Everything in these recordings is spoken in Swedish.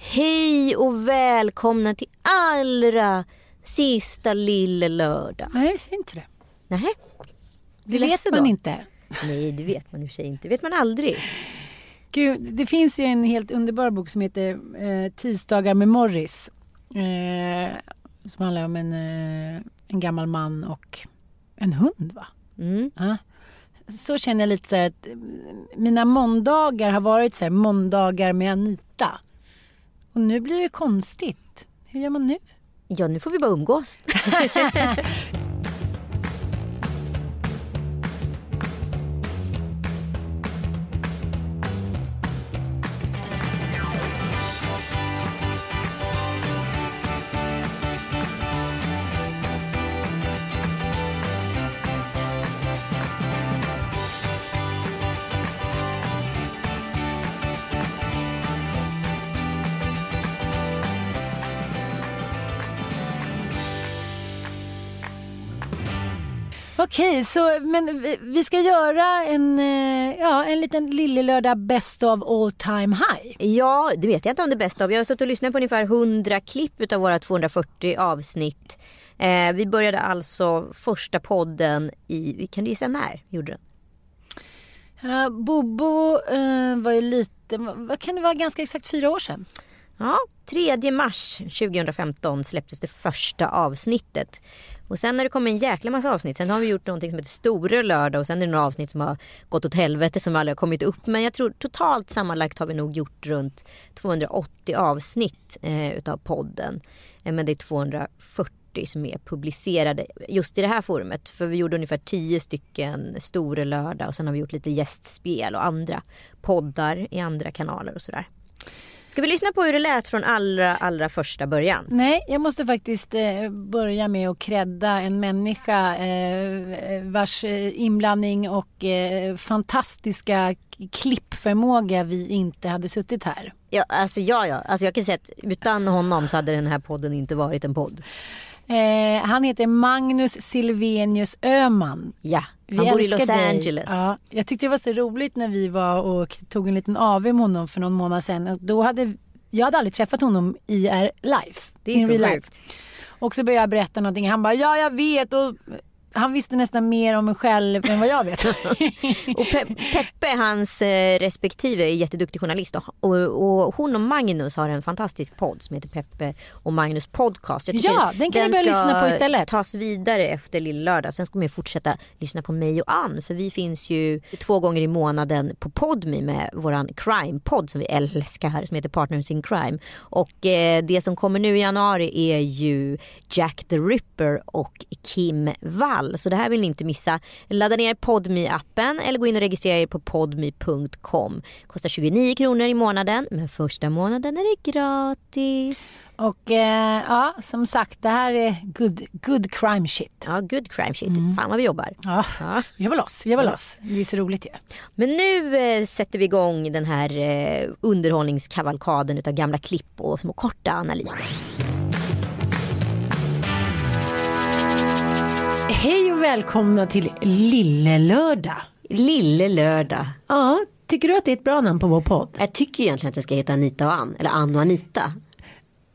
Hej och välkomna till allra sista lille lördag. Nej, jag säger inte det. Nej, Det vet man då? inte. nej det vet man i och för sig inte. vet man aldrig. Gud, det finns ju en helt underbar bok som heter eh, Tisdagar med Morris. Eh, som handlar om en, eh, en gammal man och en hund va? Mm. Ja. Så känner jag lite så här att eh, mina måndagar har varit så här måndagar med Anita. Och nu blir det konstigt. Hur gör man nu? Ja, nu får vi bara umgås. Okej, så men vi- vi ska göra en, eh, ja, en liten lillelördag best of all time high. Ja, det vet jag inte om det är bäst av. Jag har suttit och lyssnat på ungefär 100 klipp utav våra 240 avsnitt. Eh, vi började alltså första podden i, kan du gissa när? Gjorde den? Ja, Bobo eh, var ju lite, vad kan det vara, ganska exakt fyra år sedan? Ja, 3 mars 2015 släpptes det första avsnittet. Och sen har det kommit en jäkla massa avsnitt. Sen har vi gjort någonting som heter Store lördag och sen är det några avsnitt som har gått åt helvete som aldrig har kommit upp. Men jag tror totalt sammanlagt har vi nog gjort runt 280 avsnitt eh, utav podden. Eh, men det är 240 som är publicerade just i det här forumet. För vi gjorde ungefär 10 stycken Store lördag och sen har vi gjort lite gästspel och andra poddar i andra kanaler och sådär. Ska vi lyssna på hur det lät från allra, allra första början? Nej, jag måste faktiskt eh, börja med att credda en människa eh, vars eh, inblandning och eh, fantastiska klippförmåga vi inte hade suttit här. Ja, alltså, ja, ja. Alltså, jag kan säga att utan honom så hade den här podden inte varit en podd. Eh, han heter Magnus Silvenius Öman. Ja, Vi han bor i Los. Angeles. Ja, jag tyckte det var så roligt när vi var och tog en liten AV med honom för någon månad sedan. Då hade, jag hade aldrig träffat honom IR life. Det är så sjukt. Och så började jag berätta någonting. Han bara, ja jag vet. Och han visste nästan mer om mig själv än vad jag vet. Och Pe- Peppe, hans eh, respektive, är jätteduktig journalist. Och, och, hon och Magnus har en fantastisk podd som heter Peppe och Magnus podcast. Ja, den kan ni börja ska lyssna på istället. tas vidare efter Lill-lördag. Sen ska man fortsätta lyssna på mig och Ann. För vi finns ju två gånger i månaden på Podme med våran crime-podd som vi älskar. Som heter Partners in Crime. Och eh, det som kommer nu i januari är ju Jack the Ripper och Kim Wall. Så det här vill ni inte missa. Ladda ner podme appen eller gå in och registrera er på podme.com. Kostar 29 kronor i månaden men första månaden är det gratis. och eh, ja, som sagt, det här är good, good crime shit. Ja, good crime shit. Fan vad vi jobbar. Ja, Ja. vi var loss, vi var loss. Det är så roligt ju. Men nu eh, sätter vi igång den här eh, underhållningskavalkaden utav gamla klipp och små korta analyser. Hej och välkomna till Lillelördag. Lille lördag. Ja, tycker du att det är ett bra namn på vår podd? Jag tycker egentligen att det ska heta Anita och Ann. Eller Ann och Anita.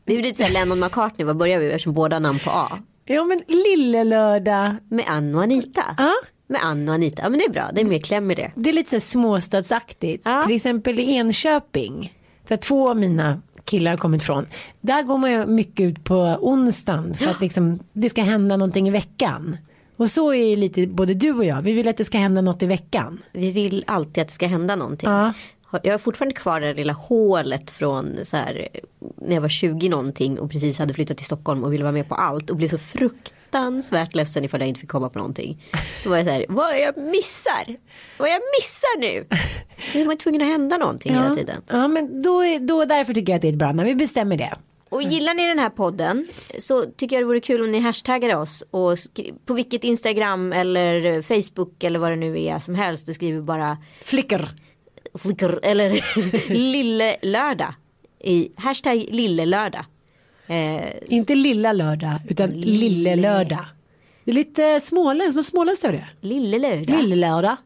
Det är lite såhär Lennon McCartney. Vad börjar vi eftersom båda namn på A? Ja, men Lillelördag. Med Ann och Anita. Ja, med Anna och Anita. Ja men det är bra, det är mer kläm i det. Det är lite så småstadsaktigt. Ja. Till exempel i Enköping. Så två av mina killar har kommit från. Där går man ju mycket ut på onsdagen för att liksom, det ska hända någonting i veckan. Och så är ju lite både du och jag. Vi vill att det ska hända något i veckan. Vi vill alltid att det ska hända någonting. Ja. Jag har fortfarande kvar det lilla hålet från så här, när jag var 20 någonting och precis hade flyttat till Stockholm och ville vara med på allt och blev så fruktansvärt ledsen ifall jag inte fick komma på någonting. Då var jag så här, vad jag missar? Vad jag missar nu? Är man tvungen att hända någonting hela tiden. Ja men då, är, då därför tycker jag att det är bra när vi bestämmer det. Och gillar ni den här podden så tycker jag det vore kul om ni hashtaggar oss och på vilket Instagram eller Facebook eller vad det nu är som helst och skriver bara Flickr. flickr eller lille lördag i hashtag lille lördag. Eh, Inte lilla lördag utan lille lördag. Det är lite småländskt, något småländskt över det. lille lördag. Lille lördag.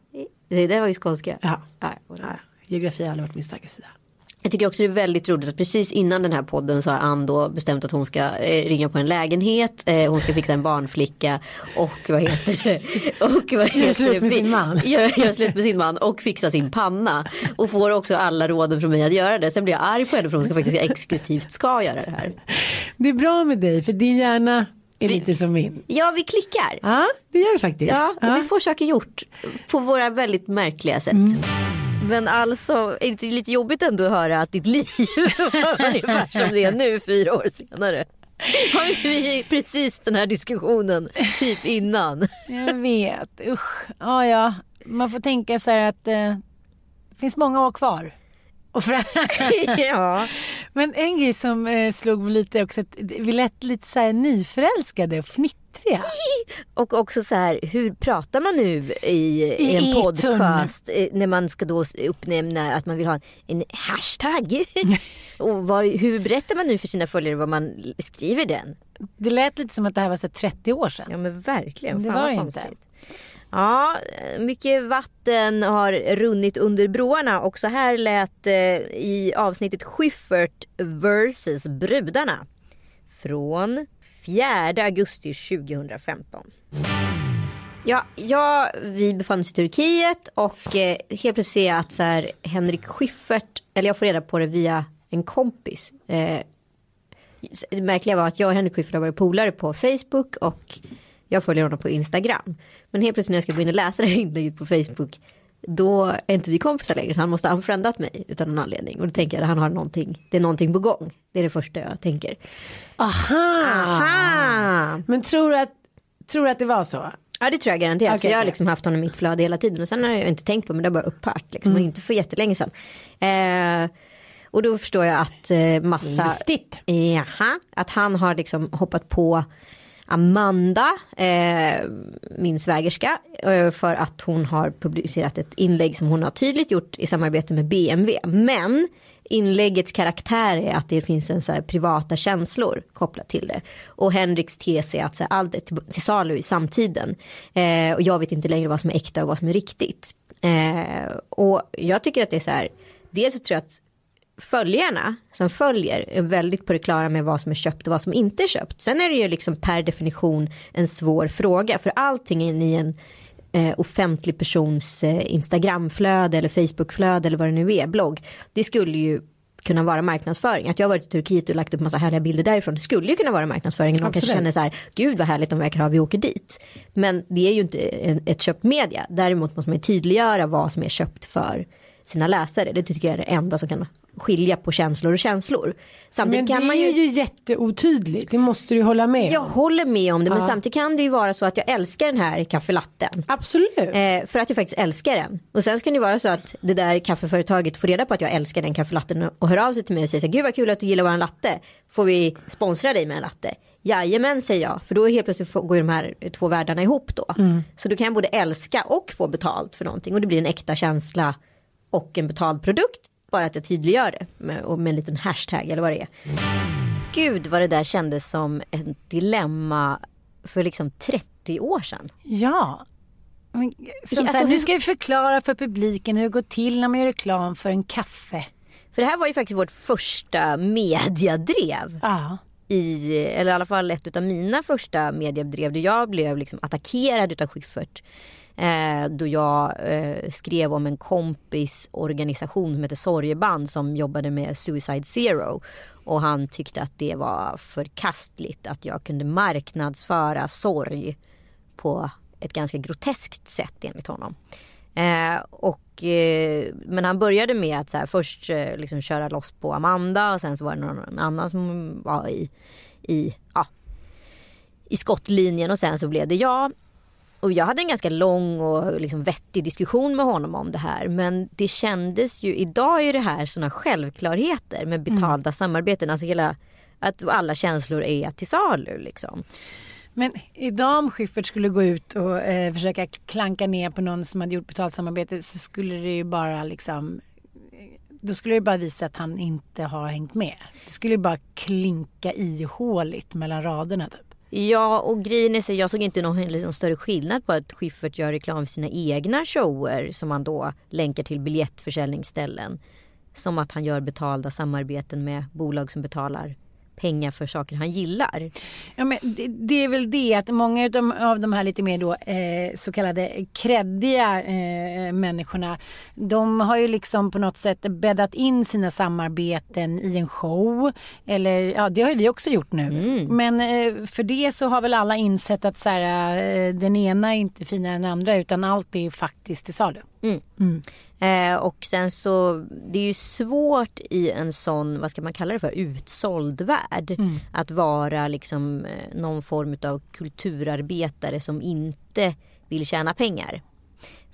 Det där var ju skånska. Ja. Ja. Ja, geografi har aldrig varit min starka sida. Jag tycker också det är väldigt roligt att precis innan den här podden så har Ann då bestämt att hon ska eh, ringa på en lägenhet. Eh, hon ska fixa en barnflicka och vad heter det? Och vad heter slut med sin man. Gör, gör slut med sin man och fixa sin panna. Och får också alla råden från mig att göra det. Sen blir jag arg på henne för hon ska faktiskt exekutivt ska göra det här. Det är bra med dig för din hjärna är lite som min. Ja vi klickar. Ja det gör vi faktiskt. Ja, och vi får saker gjort på våra väldigt märkliga sätt. Men alltså, är det inte lite jobbigt ändå att höra att ditt liv var ungefär som det är nu fyra år senare? Har inte vi precis den här diskussionen typ innan? Jag vet, usch. Ja, ja. Man får tänka så här att eh, det finns många år kvar. Och för... ja. Men en grej som eh, slog mig lite också att vi lät lite så här nyförälskade och fnittriga. Och också så här, hur pratar man nu i, i en etern. podcast eh, när man ska då uppnämna att man vill ha en, hashtag? och var, hur berättar man nu för sina följare vad man skriver den? Det lät lite som att det här var så här 30 år sedan. Ja men verkligen. Det var konstigt. inte. Ja, mycket vatten har runnit under broarna och så här lät det i avsnittet Schyffert vs brudarna. Från 4 augusti 2015. Ja, ja, vi befann oss i Turkiet och eh, helt plötsligt ser jag att så här, Henrik Schyffert, eller jag får reda på det via en kompis. Eh, det märkliga var att jag och Henrik Schyffert har varit polare på Facebook och jag följer honom på Instagram. Men helt plötsligt när jag ska gå in och läsa det här inlägget på Facebook då är inte vi kompisar längre så han måste ha unfriendat mig utan någon anledning. Och då tänker jag att han har någonting, det är någonting på gång. Det är det första jag tänker. Aha! Aha! Men tror du att, tror du att det var så? Ja det tror jag garanterat. Okej, för jag har liksom haft honom i mitt flöde hela tiden. Och sen har jag inte tänkt på men det har bara upphört. Liksom. Mm. Och inte för jättelänge sedan. Eh, och då förstår jag att eh, massa... Viktigt. Jaha, att han har liksom hoppat på Amanda, eh, min svägerska, eh, för att hon har publicerat ett inlägg som hon har tydligt gjort i samarbete med BMW. Men inläggets karaktär är att det finns en så här privata känslor kopplat till det. Och Henriks tes är att så här, allt är till, till salu i samtiden. Eh, och jag vet inte längre vad som är äkta och vad som är riktigt. Eh, och jag tycker att det är så här, dels så tror jag att följarna som följer är väldigt på det klara med vad som är köpt och vad som inte är köpt. Sen är det ju liksom per definition en svår fråga för allting i en eh, offentlig persons eh, Instagramflöde eller Facebookflöde eller vad det nu är, blogg. Det skulle ju kunna vara marknadsföring. Att jag har varit i Turkiet och lagt upp massa härliga bilder därifrån. Det skulle ju kunna vara marknadsföring. Någon kanske känner så här, gud vad härligt de verkar ha, vi åker dit. Men det är ju inte en, ett köpt media. Däremot måste man ju tydliggöra vad som är köpt för sina läsare. Det tycker jag är det enda som kan skilja på känslor och känslor. Samtidigt Men det man är ju jätteotydligt, det måste du hålla med Jag om. håller med om det men Ja. samtidigt kan det ju vara så att jag älskar den här kaffelatten. Absolut. Eh, för att jag faktiskt älskar den. Och sen ska det ju vara så att det där kaffeföretaget får reda på att jag älskar den kaffelatten och- hör av sig till mig och säger så här, gud vad kul att du gillar våran latte. Får vi sponsra dig med en latte? Jajamän säger jag, för då helt plötsligt går ju de här två världarna ihop då. Så då kan jag både älska och få betalt för någonting och det blir en äkta känsla och en betald produkt. Bara att jag tydliggör det med, och med en liten hashtag eller vad det är. Gud vad det där kändes som ett dilemma för liksom 30 år sedan. Ja. Men, som Alltså, så här, nu ska vi förklara för publiken hur det går till när man gör reklam för en kaffe. För det här var ju faktiskt vårt första mediadrev. Ja. I, eller i alla fall ett av mina första mediedrev där jag blev liksom attackerad utav Schyffert. Eh, då jag eh, skrev om en kompis organisation som heter Sorgeband som jobbade med Suicide Zero. Och han tyckte att det var förkastligt att jag kunde marknadsföra sorg på ett ganska groteskt sätt enligt honom. Eh, och, eh, men han började med att så här, först eh, liksom köra loss på Amanda och sen så var det någon annan som var i, i, ja, i skottlinjen och sen så blev det jag. Och jag hade en ganska lång och liksom vettig diskussion med honom om det här. Men det kändes ju, idag är det här såna självklarheter med betalda mm. samarbeten. Alltså hela, att alla känslor är till salu liksom. Men idag om Schyffert skulle gå ut och eh, försöka klanka ner på någon som hade gjort betalt samarbete så skulle det ju bara liksom då skulle det bara visa att han inte har hängt med. Det skulle ju bara klinka ihåligt mellan raderna typ. Ja och grejen är så jag såg inte någon liksom, större skillnad på att Schyffert gör reklam för sina egna shower som han då länkar till biljettförsäljningsställen. Som att han gör betalda samarbeten med bolag som betalar pengar för saker han gillar. Ja, men det, det är väl det att många av de, av de här lite mer då, eh, så kallade kreddiga eh, människorna de har ju liksom på något sätt bäddat in sina samarbeten i en show. Eller ja, det har ju vi också gjort nu. Mm. Men eh, för det så har väl alla insett att så här, eh, den ena är inte finare än den andra utan allt är faktiskt till salu. Mm. Mm. Eh, och sen så, det är ju svårt i en sån, vad ska man kalla det för, utsåld värld. Mm. Att vara liksom eh, någon form av kulturarbetare som inte vill tjäna pengar.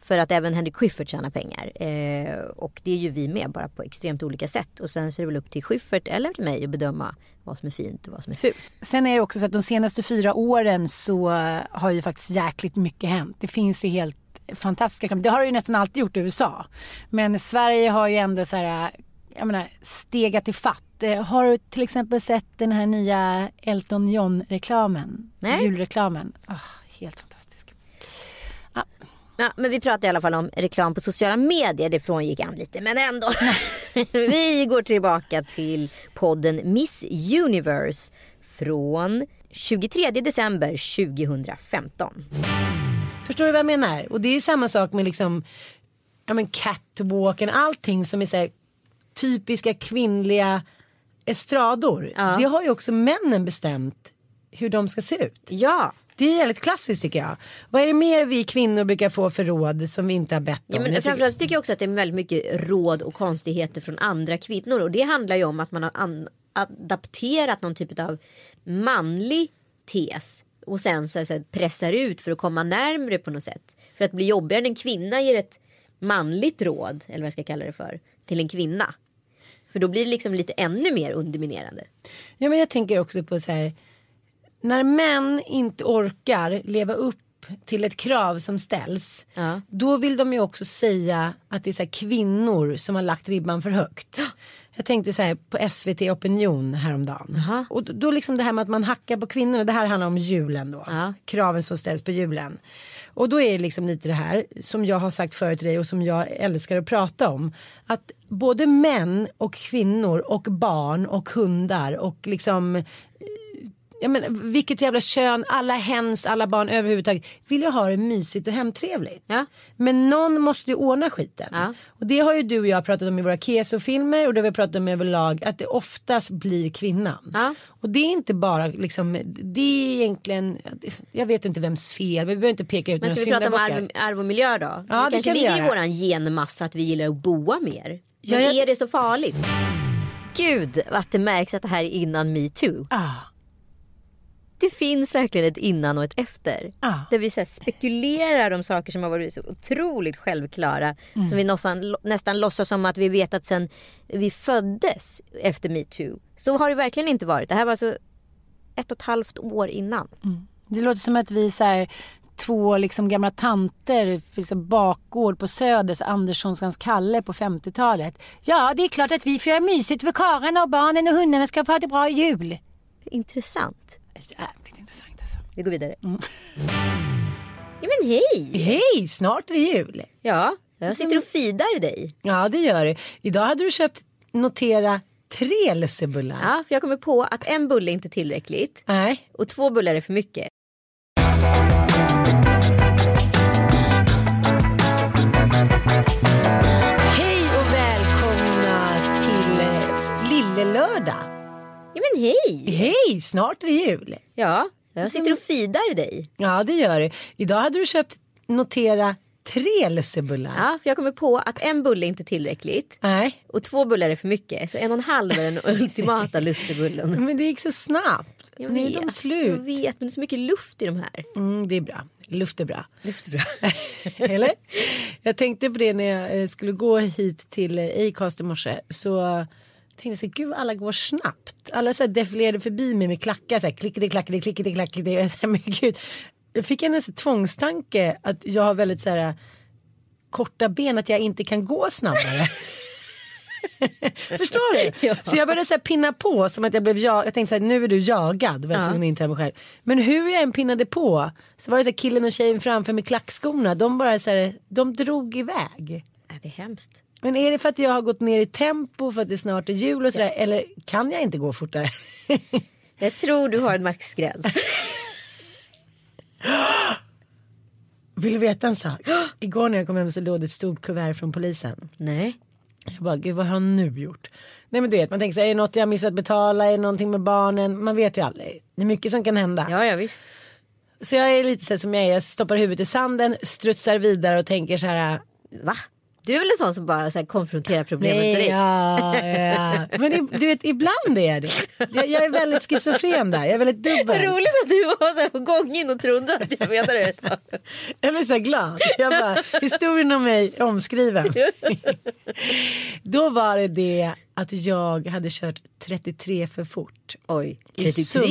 För att även Henrik Schyffert tjänar pengar. Eh, och det är ju vi med bara på extremt olika sätt. Och sen så är det väl upp till Schyffert eller till mig att bedöma vad som är fint och vad som är fult. Sen är det också så att de senaste fyra åren så har ju faktiskt jäkligt mycket hänt. Det finns ju helt fantastiska Det har det ju nästan alltid gjort i USA. Men Sverige har ju ändå så här, jag menar, stegat i fatt. Eh, har du till exempel sett den här nya Elton John-reklamen? Julreklamen. Oh, helt fantastisk. Ah. Ja, men vi pratar i alla fall om reklam på sociala medier. Det frångick han lite, men ändå. vi går tillbaka till podden Miss Universe från 23 december 2015. Förstår du vad jag menar? Och det är ju samma sak med liksom ja, men catwalken, allting som är så här, typiska kvinnliga estrador. Ja. Det har ju också männen bestämt hur de ska se ut. Ja. Det är väldigt klassiskt tycker jag. Vad är det mer vi kvinnor brukar få för råd som vi inte har bett om? Ja, men framförallt tycker jag också att det är väldigt mycket råd och konstigheter från andra kvinnor. Och det handlar ju om att man har adapterat någon typ av manlig tes och sen så, så pressar ut för att komma närmre på något sätt. För att bli jobbigare än en kvinna ger ett manligt råd, eller vad jag ska kalla det för, till en kvinna. För då blir det liksom lite ännu mer underminerande. Ja men jag tänker också på så här. När män inte orkar leva upp till ett krav som ställs. Ja. Då vill de ju också säga att det är så kvinnor som har lagt ribban för högt. Jag tänkte så här på SVT Opinion häromdagen. Aha. Och då liksom det här med att man hackar på kvinnorna. Det här handlar om julen då. Ja. Kraven som ställs på julen. Och då är det liksom lite det här som jag har sagt förut till dig och som jag älskar att prata om. Att både män och kvinnor och barn och hundar och liksom ja, men, vilket jävla kön, alla hens, alla barn överhuvudtaget vill ju ha det mysigt och hemtrevligt. Ja. Men någon måste ju ordna skiten. Ja. Och det har ju du och jag pratat om i våra kesofilmer och det har vi pratat om överlag att det oftast blir kvinnan. Ja. Och det är inte bara liksom, det är egentligen, jag vet inte vems fel, vi behöver inte peka ut Men ska vi prata om arv, arv och miljö då? Ja, det, det kanske ligger i våran genmassa att vi gillar att boa mer. Men ja, jag... är det så farligt? Gud att det märks att det här är innan metoo. Ah det finns verkligen ett innan och ett efter. Ah. Där vi så spekulerar om saker som har varit så otroligt självklara. Mm. Som vi nästan, nästan låtsas som att vi vet att sen vi föddes efter metoo. Så har det verkligen inte varit. Det här var alltså ett och ett halvt år innan. Mm. Det låter som att vi så här, två liksom gamla tanter, liksom bakgård på Söders, Anderssonskans Kalle på 50-talet. Ja, det är klart att vi får göra mysigt för karlarna och barnen och hundarna ska få ha det bra i jul. Intressant Jävligt intressant alltså. Vi går vidare. Mm. Ja men hej! Hej! Snart är det jul. Ja, jag sitter och fidar dig. Ja det gör du. Idag hade du köpt, notera, tre lussebullar. Ja, för jag kommer på att en bulle är inte tillräckligt. Nej. Och två bullar är för mycket. Hej och välkomna till eh, Lille Lördag men hej! Hej, snart är det jul. Ja, jag sitter och fidar dig. Ja, det gör du. Idag hade du köpt, notera, tre lussebullar. Ja, för jag kommer på att en bulle är inte tillräckligt. Nej, Och två bullar är för mycket. Så en och en halv är den ultimata lussebullen. men det gick så snabbt. Jag Nu är de Jag slut. vet, men det är så mycket luft i de här. Mm, det är bra. Luft är bra. Luft är bra. Eller? Jag tänkte på det när jag eh, skulle gå hit till Acast i morse. Så tänkte så gud alla går snabbt. Alla så här defilerade förbi mig med klackar. Så här, klickade, klackade, klickade, klackade. Jag så här, men gud. Jag fick en tvångstanke att jag har väldigt så här korta ben. Att jag inte kan gå snabbare. Förstår du? Ja. Så jag började så här pinna på som att jag blev jag. Jag tänkte så här, nu är du jagad. Var jag Ja. tvungen inta mig själv. Men hur jag än pinnade på så var det så här killen och tjejen framför med klackskorna. De bara så här, de drog iväg. Ja, det är hemskt. Men är det för att jag har gått ner i tempo för att det snart är jul och sådär eller kan jag inte gå fortare? Jag tror du har en maxgräns. Vill du veta en sak? Igår när jag kom hem så låg det ett stort kuvert från polisen. Nej. Jag bara, gud vad har han nu gjort? Nej men du vet, man tänker så här, är det något jag missat betala? Är det någonting med barnen? Man vet ju aldrig. Det är mycket som kan hända. Ja, ja visst. Så jag är lite så som jag är, jag stoppar huvudet i sanden, strutsar vidare och tänker så här. Va? Du är väl en sån som bara så här, konfronterar problemet Nej, direkt? ja, ja. Men i- du vet, ibland är jag det. Jag, jag är väldigt schizofren där, jag är väldigt dubbel. roligt att du var så här på gång in och trodde att jag menade det. ett tag. Jag blir så här glad. Jag bara, historien om mig omskriven. Då var det det att jag hade kört 33 för fort. Oj, I 33. Sund-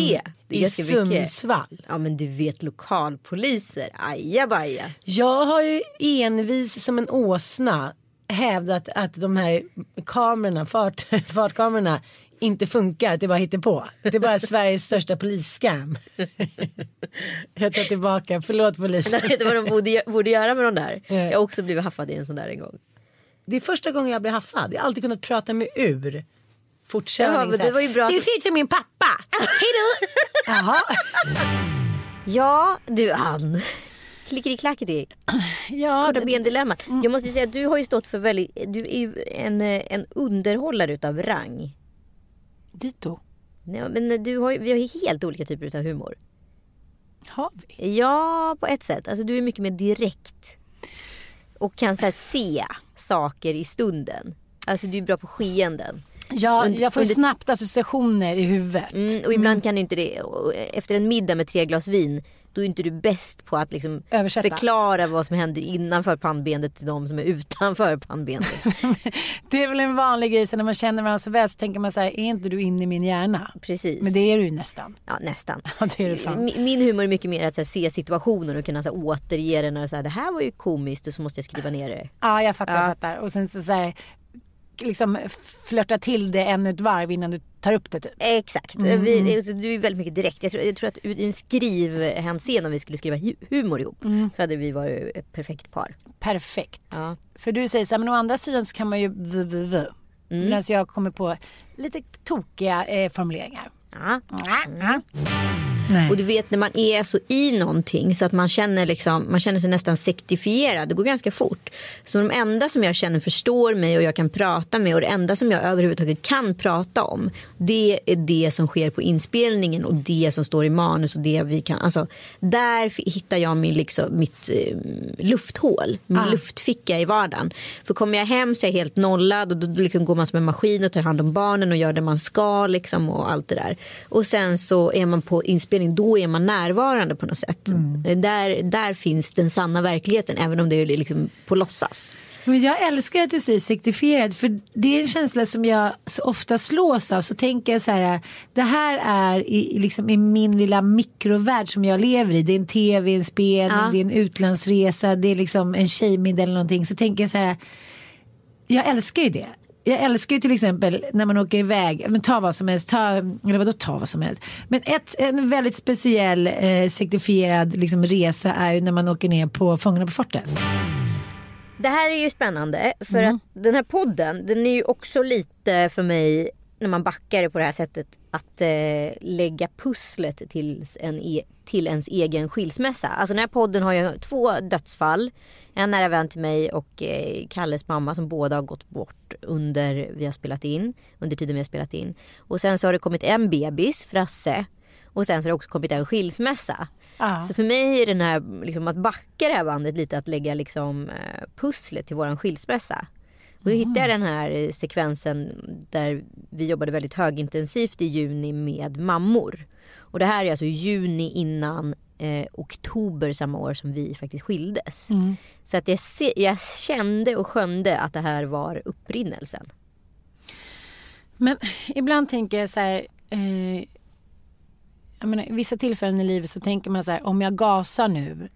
Det är I ganska mycket. Sundsvall. Ja men du vet lokalpoliser, ajabaja. Jag har ju envis som en åsna hävdat att de här kamerorna, fart, fartkamerorna inte funkar, att det bara hittar på. Det är bara Sveriges största polisscam. Jag tar tillbaka, förlåt polisen. Vet du vad de borde, borde göra med de där? Jag har också blivit haffad i en sån där en gång. Det är första gången jag blir haffad. Jag har alltid kunnat prata mig ur fortkörning. Ja, det var ju bra Det ser ut som min pappa. Hej då. Jaha. Ja du Ann. Klickety-klackety. Ja, Korta ben-dilemma. Jag måste säga att du har ju stått för väldigt, du är ju en, en underhållare utav rang. dito. Nej, men du har, vi har ju helt olika typer utav humor. Har vi? Ja, på ett sätt. Alltså du är mycket mer direkt. Och kan så se saker i stunden. Alltså du är bra på skeenden. Ja, jag får under- snabbt associationer i huvudet. Mm, och ibland kan du inte det. Efter en middag med tre glas vin. Då är inte du bäst på att liksom Översätta. förklara vad som händer innanför pannbenet till de som är utanför pannbenet. Det är väl en vanlig grej, så när man känner varandra så väl så tänker man så här, är inte du inne i min hjärna? Precis. Men det är du ju nästan. Ja, nästan. Ja, det är det fan. Min- humor är mycket mer att här, se situationer och kunna så här, återge det när så här, det här var ju komiskt och så måste jag skriva ner det. Ja, jag fattar, Ja. jag fattar. Och sen så, så här, liksom flörta till det ännu ett varv innan du tar upp det typ. Exakt. Mm. Vi, alltså, du är väldigt mycket direkt. Jag tror, jag tror att i en skrivhänseende om vi skulle skriva hu- humor ihop Mm. så hade vi varit ett perfekt par. Perfekt. Ja. För du säger så här, men å andra sidan så kan man ju v. Mm. Medan jag kommer på lite tokiga eh, formuleringar. Ja. Nej. Och du vet när man är så i någonting så att man känner, liksom, man känner sig nästan sektifierad. Det går ganska fort. Så de enda som jag känner förstår mig och jag kan prata med och det enda som jag överhuvudtaget kan prata om. Det är det som sker på inspelningen och det som står i manus och det vi kan. Alltså, där hittar jag min, liksom, mitt eh, lufthål, min Ah. luftficka i vardagen. För kommer jag hem så är jag helt nollad och då liksom går man som en maskin och tar hand om barnen och gör det man ska liksom och allt det där. Och sen så är man på inspelning, då är man närvarande på något sätt. Där, där finns den sanna verkligheten även om det är liksom på låtsas. Men jag älskar att du säger sektifierad för det är en känsla som jag så ofta slås av. Så tänker jag så här, det här är i, liksom i min lilla mikrovärld som jag lever i. Det är en tv-inspelning, Ja. det är en utlandsresa, det är liksom en tjejmiddag eller någonting. Så tänker jag så här, jag älskar ju det. Jag älskar ju till exempel när man åker iväg, men ta vad som helst, ta, eller vadå ta vad som helst. Men ett, en väldigt speciell eh, sektifierad liksom, resa är ju när man åker ner på Fångarna på fortet. Det här är ju spännande för att den här podden den är ju också lite för mig när man backar på det här sättet att eh, lägga pusslet till, en e till ens egen skilsmässa. Alltså den här podden har ju två dödsfall. En nära vän till mig och eh, Kalles mamma som båda har gått bort under vi har spelat in. Under tiden vi har spelat in. Och sen så har det kommit en bebis, Frasse. Och sen så har det också kommit en skilsmässa. Ja. Så för mig är den här, liksom, att backa det här bandet lite att lägga liksom, eh, pusslet till våran skilsmässa. Och då hittade jag den här eh, sekvensen där vi jobbade väldigt högintensivt i juni med mammor. Och det här är alltså juni innan eh, oktober samma år som vi faktiskt skildes. Så att jag, se, jag kände och skönde att det här var upprinnelsen. Men ibland tänker jag så här. Eh, jag menar, vissa tillfällen i livet så tänker man så här. Om jag gasar nu.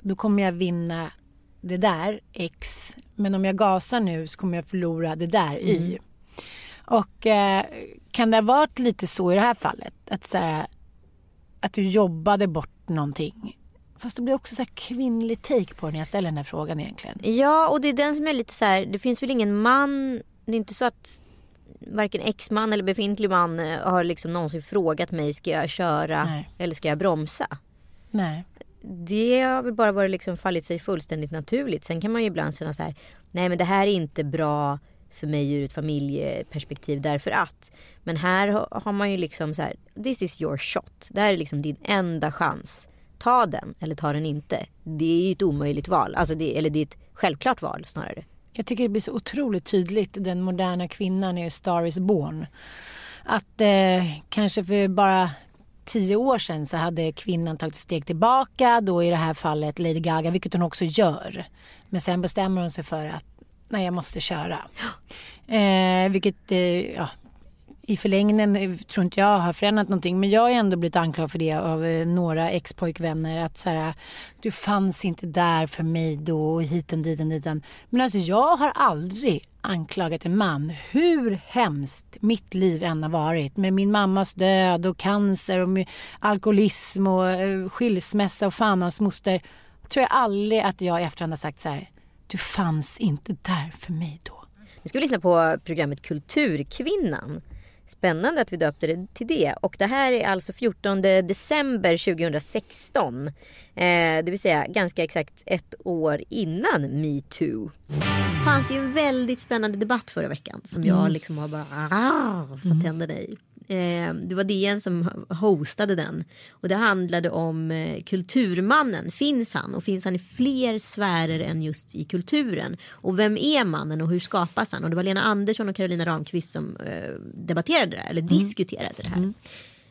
Då kommer jag vinna det där X. Men om jag gasar nu så kommer jag förlora det där Y. Och eh, kan det ha varit lite så i det här fallet? Att, så här, att du jobbade bort någonting. Fast det blir också så här kvinnlig take på det när jag ställer den här frågan egentligen. Ja och det är den som är lite så här. Det finns väl ingen man. Det är inte så att varken exman eller befintlig man eh, har liksom någonsin frågat mig ska jag köra Nej. eller ska jag bromsa. Nej. Det har väl bara varit liksom fallit sig fullständigt naturligt. Sen kan man ju ibland känna så här. Nej men det här är inte bra för mig ur ett familjeperspektiv därför att. Men här har man ju liksom så här. This is your shot. Det här är liksom din enda chans. Ta den eller ta den inte. Det är ju ett omöjligt val. Alltså det, eller det är ett självklart val snarare. Jag tycker det blir så otroligt tydligt den moderna kvinnan i Star is born. Att eh, kanske för bara tio år sedan så hade kvinnan tagit ett steg tillbaka. Då i det här fallet Lady Gaga, vilket hon också gör. Men sen bestämmer hon sig för att nej, jag måste köra. Eh, vilket eh, ja, i förlängningen eh, tror inte jag har förändrat någonting. Men jag har ändå blivit anklagad för det av eh, några ex-pojkvänner. Att så här, du fanns inte där för mig då och hiten diten diten. Men alltså jag har aldrig anklagat en man. Hur hemskt mitt liv än har varit. Med min mammas död och cancer och alkoholism och eh, skilsmässa och fan hans moster. Tror jag aldrig att jag i efterhand har sagt så här. Du fanns inte där för mig då. Nu ska vi lyssna på programmet Kulturkvinnan. Spännande att vi döpte det till det. Och det här är alltså 14 december 2016. Eh, det vill säga ganska exakt ett år innan metoo. Det fanns ju en väldigt spännande debatt förra veckan som jag liksom har bara ah, satt tänderna i. Eh, det var DN som hostade den. Och det handlade om eh, kulturmannen. Finns han? Och finns han i fler sfärer än just i kulturen? Och vem är mannen och hur skapas han? Och det var Lena Andersson och Carolina Ramqvist som eh, debatterade det här, eller diskuterade det här.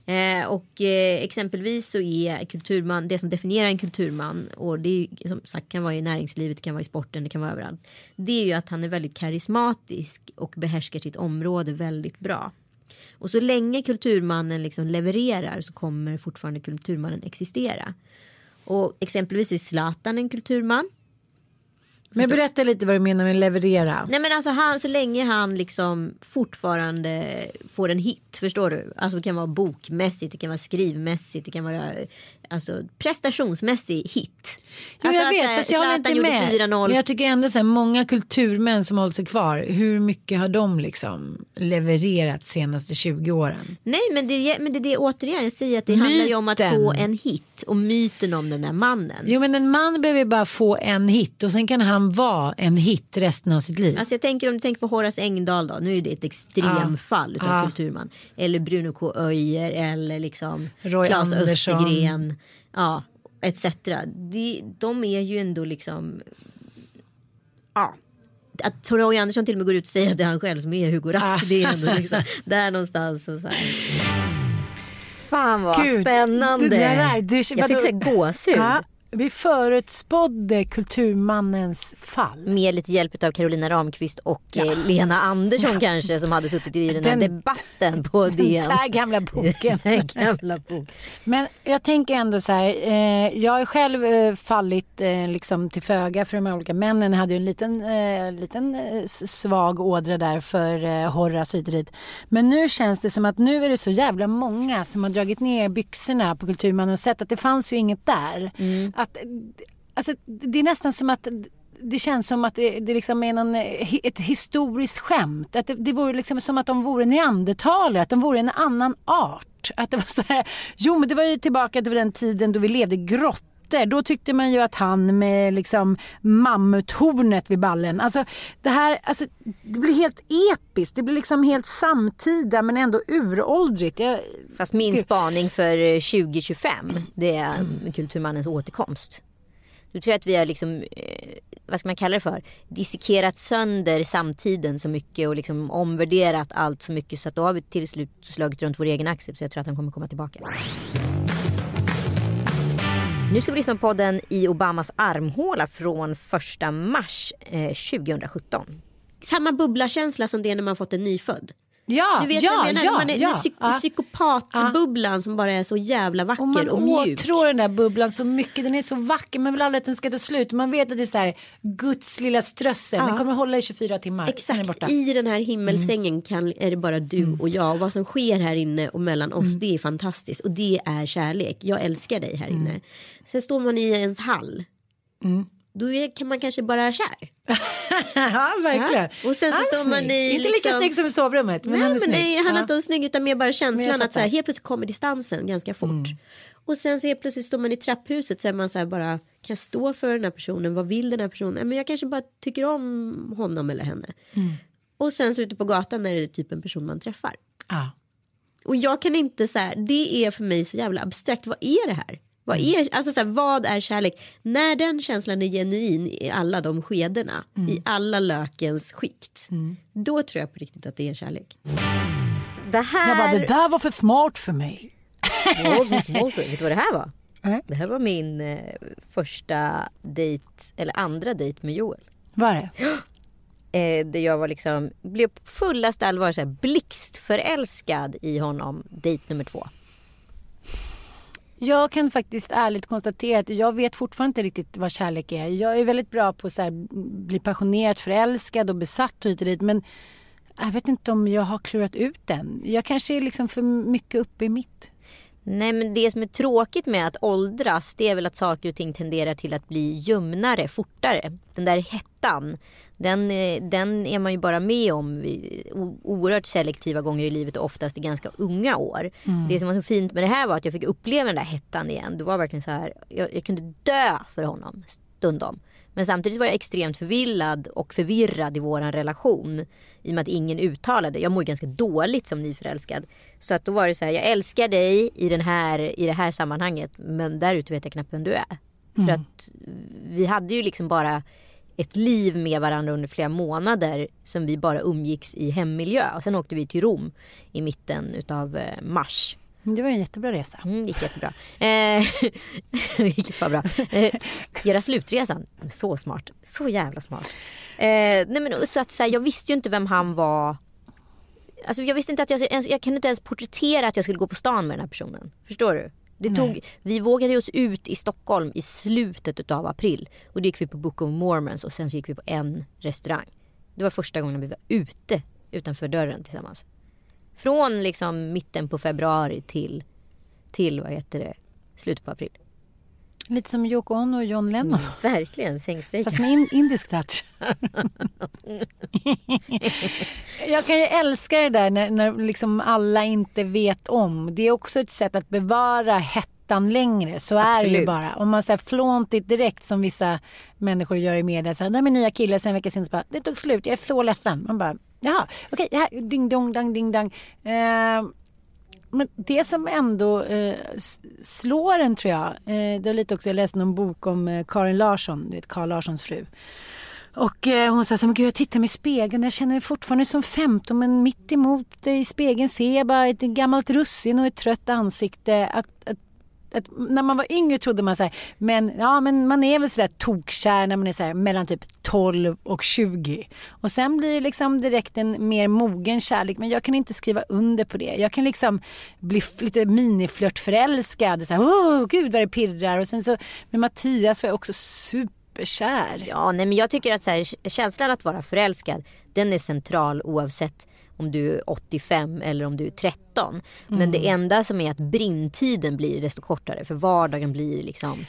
Eh, och eh, exempelvis så är kulturman, det som definierar en kulturman och det är, som sagt kan vara i näringslivet, det kan vara i sporten, det kan vara överallt. Det är ju att han är väldigt karismatisk och behärskar sitt område väldigt bra. Och så länge kulturmannen liksom levererar så kommer fortfarande kulturmannen existera. Och exempelvis är Zlatan en kulturman. Men berätta lite vad du menar med leverera. Nej men alltså han, så länge han liksom fortfarande får en hit, förstår du? Alltså det kan vara bokmässigt, det kan vara skrivmässigt, det kan vara alltså, prestationsmässig hit. Jo, alltså jag vet, fast jag håller inte med. 4-0. Men jag tycker ändå så här, många kulturmän som hållit sig kvar, hur mycket har de liksom levererat senaste 20 åren? Nej men det, men det är det återigen, jag säger att det handlar ju om att Myten. få en hit och myten om den där mannen. Jo men en man behöver bara få en hit och sen kan han vara en hit resten av sitt liv. Alltså jag tänker om du tänker på Horace Engdahl då. Nu är det ett extremfall utav Ja. kulturman. Eller Bruno K. Öijer eller liksom Roy Claes Andersson. Östergren. Ja, etc. De, de är ju ändå liksom. Ja. Att Roy Andersson till och med går ut och säger att det är han själv som är Hugo Rask. Det är ändå liksom där någonstans. Och så här. Fan vad Gud, spännande. det där, det- jag fick gåshud. Ja, vi förutspådde kulturmannens fall. Med lite hjälp av Carolina Ramqvist och eh, Lena Andersson kanske som hade suttit i den här Den- debatten på Den DN. där gamla boken. Den gamla boken. Men jag tänker ändå så här. Eh, jag har själv eh, fallit eh, liksom till föga för de här olika männen. Jag hade ju en liten, eh, liten eh, svag ådra där för eh, Horace och dit. Men nu känns det som att nu är det så jävla många som har dragit ner byxorna på Kulturmannen och sett att det fanns ju inget där. Att, alltså, det är nästan som att det känns som att det, det liksom är någon, eh, ett historiskt skämt. Att det, det vore liksom som att de vore neandertalare, att de vore en annan art. Att det var så här, jo men det var ju tillbaka till den tiden då vi levde i grottor då tyckte man ju att han med liksom mammuthornet vid ballen. Alltså det här, alltså, det blir helt episkt. Det blir liksom helt samtida men ändå uråldrigt. Jag... Fast min spaning för 2025 det är kulturmannens återkomst. Du tror att vi har liksom, eh, vad ska man kalla det för, dissekerat sönder samtiden så mycket och liksom omvärderat allt så mycket så att då har vi till slut slagit runt vår egen axel så jag tror att han kommer komma tillbaka. Nu ska vi lyssna på podden i Obamas armhåla från 1 mars eh, 2017. Samma bubblakänsla som det är när man fått en nyfödd. Ja, Du vet ja, vad jag menar? ja, man är, ja, psyk- ja. psykopatbubblan som bara är så jävla vacker Och man och, mjuk. åtrår den där bubblan så mycket. Den är så vacker. Man vill aldrig att den ska ta slut. Man vet att det är så här Guds lilla strössel. Den kommer hålla i 24 timmar. Exakt, i den här himmelsängen kan, är det bara du och jag. Och vad som sker här inne och mellan oss det är fantastiskt. Och det är kärlek. Jag älskar dig här inne. Sen står man i ens hall. Då är, kan man kanske bara kär. ja, verkligen. Ja. Och sen så står man i Inte lika liksom- snygg som i sovrummet. Men Nej, han är men snygg. nej, han är Ja. inte snygg utan mer bara känslan att så här, helt plötsligt kommer distansen ganska fort. Och sen så helt plötsligt står man i trapphuset så är man så här bara kan jag stå för den här personen? Vad vill den här personen? Men jag kanske bara tycker om honom eller henne. Och sen så ute på gatan är det typ en person man träffar. Ja. Och jag kan inte så här, det är för mig så jävla abstrakt. Vad är det här? Vad är, alltså så här, vad är kärlek? När den känslan är genuin i alla de skedena, i alla lökens skikt, då tror jag på riktigt att det är kärlek. Det här... Jag bara, det där var för smart för mig. Vet du vad det här var? Nej. Det här var min eh, första dejt, eller andra dejt med Joel. Var det? Eh, där jag var liksom, blev på fullaste allvar så här, blixtförälskad i honom, dejt nummer två. Jag kan faktiskt ärligt konstatera att jag vet fortfarande inte riktigt vad kärlek är. Jag är väldigt bra på att bli passionerat förälskad och besatt och hit och dit. Men jag vet inte om jag har klurat ut den. Jag kanske är liksom för mycket uppe i mitt. Nej men det som är tråkigt med att åldras det är väl att saker och ting tenderar till att bli ljumnare fortare. Den där hettan, den, eh, den är man ju bara med om oerhört selektiva gånger i livet och oftast i ganska unga år. Det som var så fint med det här var att jag fick uppleva den där hettan igen. Det var verkligen så här, jag, jag kunde dö för honom stundom. Men samtidigt var jag extremt förvillad och förvirrad i våran relation. I och med att ingen uttalade. Jag mår ganska dåligt som nyförälskad. Så att då var det så här, jag älskar dig i, den här, i det här sammanhanget. Men där ute vet jag knappt vem du är. För att vi hade ju liksom bara ett liv med varandra under flera månader. Som vi bara umgicks i hemmiljö. Och sen åkte vi till Rom i mitten utav eh, mars. Det var en jättebra resa. Mm, det gick jättebra. Eh, det gick för bra. Eh, göra slutresan, så smart. Så jävla smart. Eh, nej men, så att, så här, jag visste ju inte vem han var. Alltså, jag visste inte att jag, ens, jag kunde inte ens porträttera att jag skulle gå på stan med den här personen. Förstår du? Det tog, vi vågade oss ut i Stockholm i slutet av april. Och då gick vi på Book of Mormons och sen så gick vi på en restaurang. Det var första gången vi var ute utanför dörren tillsammans. Från liksom mitten på februari till, till vad heter det, slutet på april. Lite som Yoko Ono och John Lennon. Verkligen sängstrejken. Fast med in, indisk touch. jag kan ju älska det där när, när liksom alla inte vet om. Det är också ett sätt att bevara hettan längre. Så är det ju Absolut. bara. Om man säger flåntigt direkt som vissa människor gör i media. Så här, Nej men nya killar sen en vecka sen så bara, det tog slut, jag är så ledsen. Man bara, jaha, okej, Okay. ding dong, dang, ding dang. Eh, men det som ändå eh, slår en tror jag, eh, det var lite också, jag läste någon bok om eh, Karin Larsson, du vet Karl Larssons fru. Och eh, hon sa så här, men gud jag tittar mig i spegeln, jag känner mig fortfarande som 15 men mitt emot i spegeln ser jag bara ett gammalt russin och ett trött ansikte. Att, att, att när man var yngre trodde man så här, men, ja, men man är väl sådär tokkär när man är så här, mellan typ 12 och 20. Och sen blir det liksom direkt en mer mogen kärlek. Men jag kan inte skriva under på det. Jag kan liksom bli lite miniflörtförälskad. Så här, Åh gud vad det pirrar. Och sen så med Mattias var jag också superkär. Ja, nej, men jag tycker att så här, känslan att vara förälskad den är central oavsett om du är 85 eller om du är 13. Men det enda som är att brinntiden blir desto kortare för vardagen blir liksom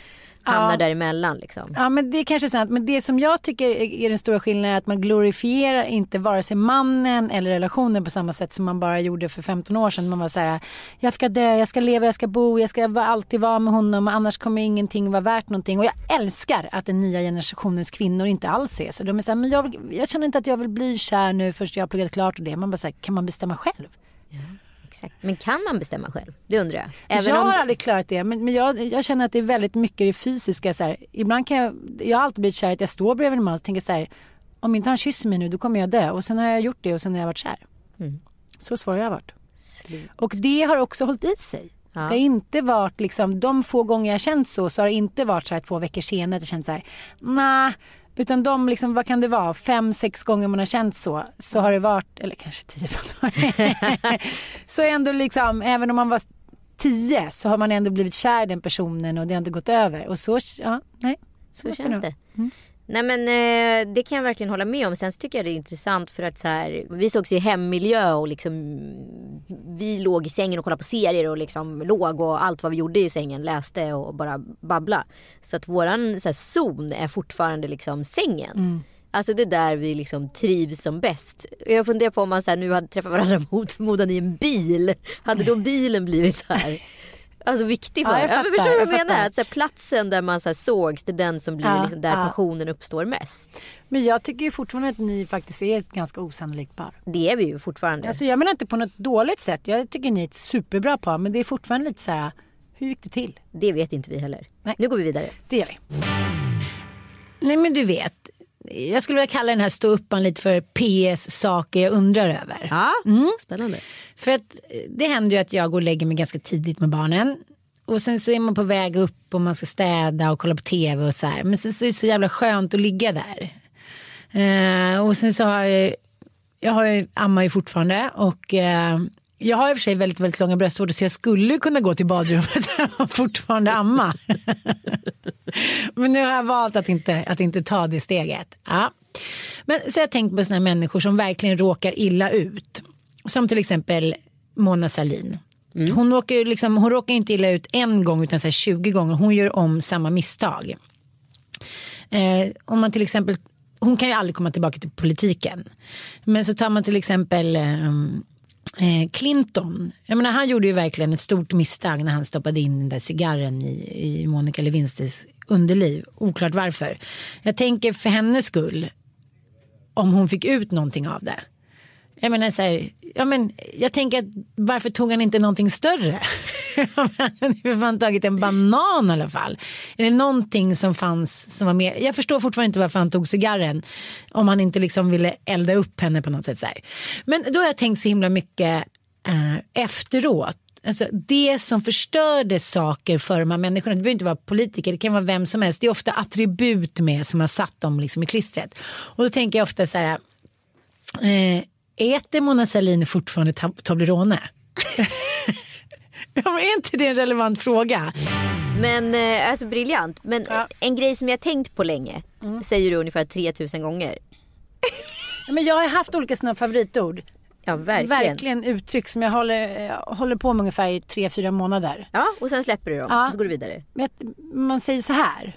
hamnar Ja. däremellan liksom. Ja men det är kanske är sant. Men det som jag tycker är den stora skillnaden är att man glorifierar inte vare sig mannen eller relationen på samma sätt som man bara gjorde för 15 år sedan. Man var så här, jag ska dö, jag ska leva, jag ska bo, jag ska alltid vara med honom annars kommer ingenting vara värt någonting. Och jag älskar att den nya generationens kvinnor inte alls är så. De är så här, men jag, jag känner inte att jag vill bli kär nu först jag har pluggat klart och det. Man bara så här, kan man bestämma själv? Exakt. Men kan man bestämma själv? Det undrar jag. Även jag om har aldrig klarat det men, men jag, jag känner att det är väldigt mycket det fysiska. Så här. Ibland kan jag, jag har alltid blivit kär att jag står bredvid en man och tänker så här. Om inte han kysser mig nu då kommer jag dö. Och sen har jag gjort det och sen har jag varit kär. Mm. Så svår har jag varit. Och det har också hållit i sig. Ja. Det har inte varit liksom, de få gånger jag känt så, så har det inte varit så här två veckor senare att jag känt så här, nej. Utan de liksom, vad kan det vara, fem, sex gånger man har känt så, så har det varit, eller kanske tio, så ändå liksom, även om man var tio så har man ändå blivit kär i den personen och det har inte gått över. Och så, ja, nej. Så måste känns det. Nej men eh, det kan jag verkligen hålla med om. Sen så tycker jag det är intressant för att så här, vi sågs i hemmiljö och liksom vi låg i sängen och kollade på serier och liksom låg och allt vad vi gjorde i sängen läste och bara babbla. Så att våran så här, zon är fortfarande liksom sängen. Alltså det är där vi liksom trivs som bäst. Jag funderar på om man så här, nu hade träffat varandra mot förmodan i en bil. Hade då bilen blivit så här Alltså viktig för Ja, jag ja, men fattar, Förstår du vad jag menar? Att så här, platsen där man så här, sågs det är den som blir Ja, liksom, där ja. passionen uppstår mest. Men jag tycker ju fortfarande att ni faktiskt är ett ganska osannolikt par. Det är vi ju fortfarande. Alltså jag menar inte på något dåligt sätt. Jag tycker ni är ett superbra par. Men det är fortfarande lite så här, hur gick det till? Det vet inte vi heller. Nej. Nu går vi vidare. Det gör vi. Nej men du vet. Jag skulle vilja kalla den här ståuppan lite för PS saker jag undrar över. Ja, spännande. För att eh, det händer ju att jag går och lägger mig ganska tidigt med barnen. Och sen så är man på väg upp och man ska städa och kolla på tv och så här. Men sen så är det så jävla skönt att ligga där. Eh, och sen så har jag, jag har ju, ammar ju fortfarande och eh, jag har i och för sig väldigt, väldigt långa bröstvårtor så jag skulle kunna gå till badrummet och fortfarande amma. Men nu har jag valt att inte, att inte ta det steget. Ja. Men så jag tänkt på sådana människor som verkligen råkar illa ut. Som till exempel Mona Sahlin. Hon, råkar ju liksom, hon råkar inte illa ut en gång utan så här 20 gånger. Hon gör om samma misstag. Eh, om man till exempel, hon kan ju aldrig komma tillbaka till politiken. Men så tar man till exempel eh, Eh, Clinton. Jag menar, han gjorde ju verkligen ett stort misstag när han stoppade in den där cigarren i, i Monica Lewinsky's underliv. Oklart varför. Jag tänker för hennes skull om hon fick ut någonting av det. Jag menar så här, ja men jag tänker att varför tog han inte någonting större? Han har fan tagit en banan i alla fall. Är det någonting som fanns som var mer, jag förstår fortfarande inte varför han tog cigarren. Om han inte liksom ville elda upp henne på något sätt så här. Men då har jag tänkt så himla mycket eh, efteråt. Alltså det som förstörde saker för de här människorna, det behöver inte vara politiker, det kan vara vem som helst. Det är ofta attribut med som har satt dem liksom i klistret. Och då tänker jag ofta så här, Eh, äter Mona Sahlin fortfarande tab- Toblerone? ja, är inte det en relevant fråga? Men eh, alltså briljant. Men Ja. en grej som jag tänkt på länge. Säger du ungefär 3000 gånger. Ja, men jag har haft olika sådana favoritord. Ja verkligen. Verkligen uttryck som jag håller, jag håller på med ungefär i tre, fyra månader. Ja och sen släpper du dem Ja. och så går du vidare. Men man säger så här.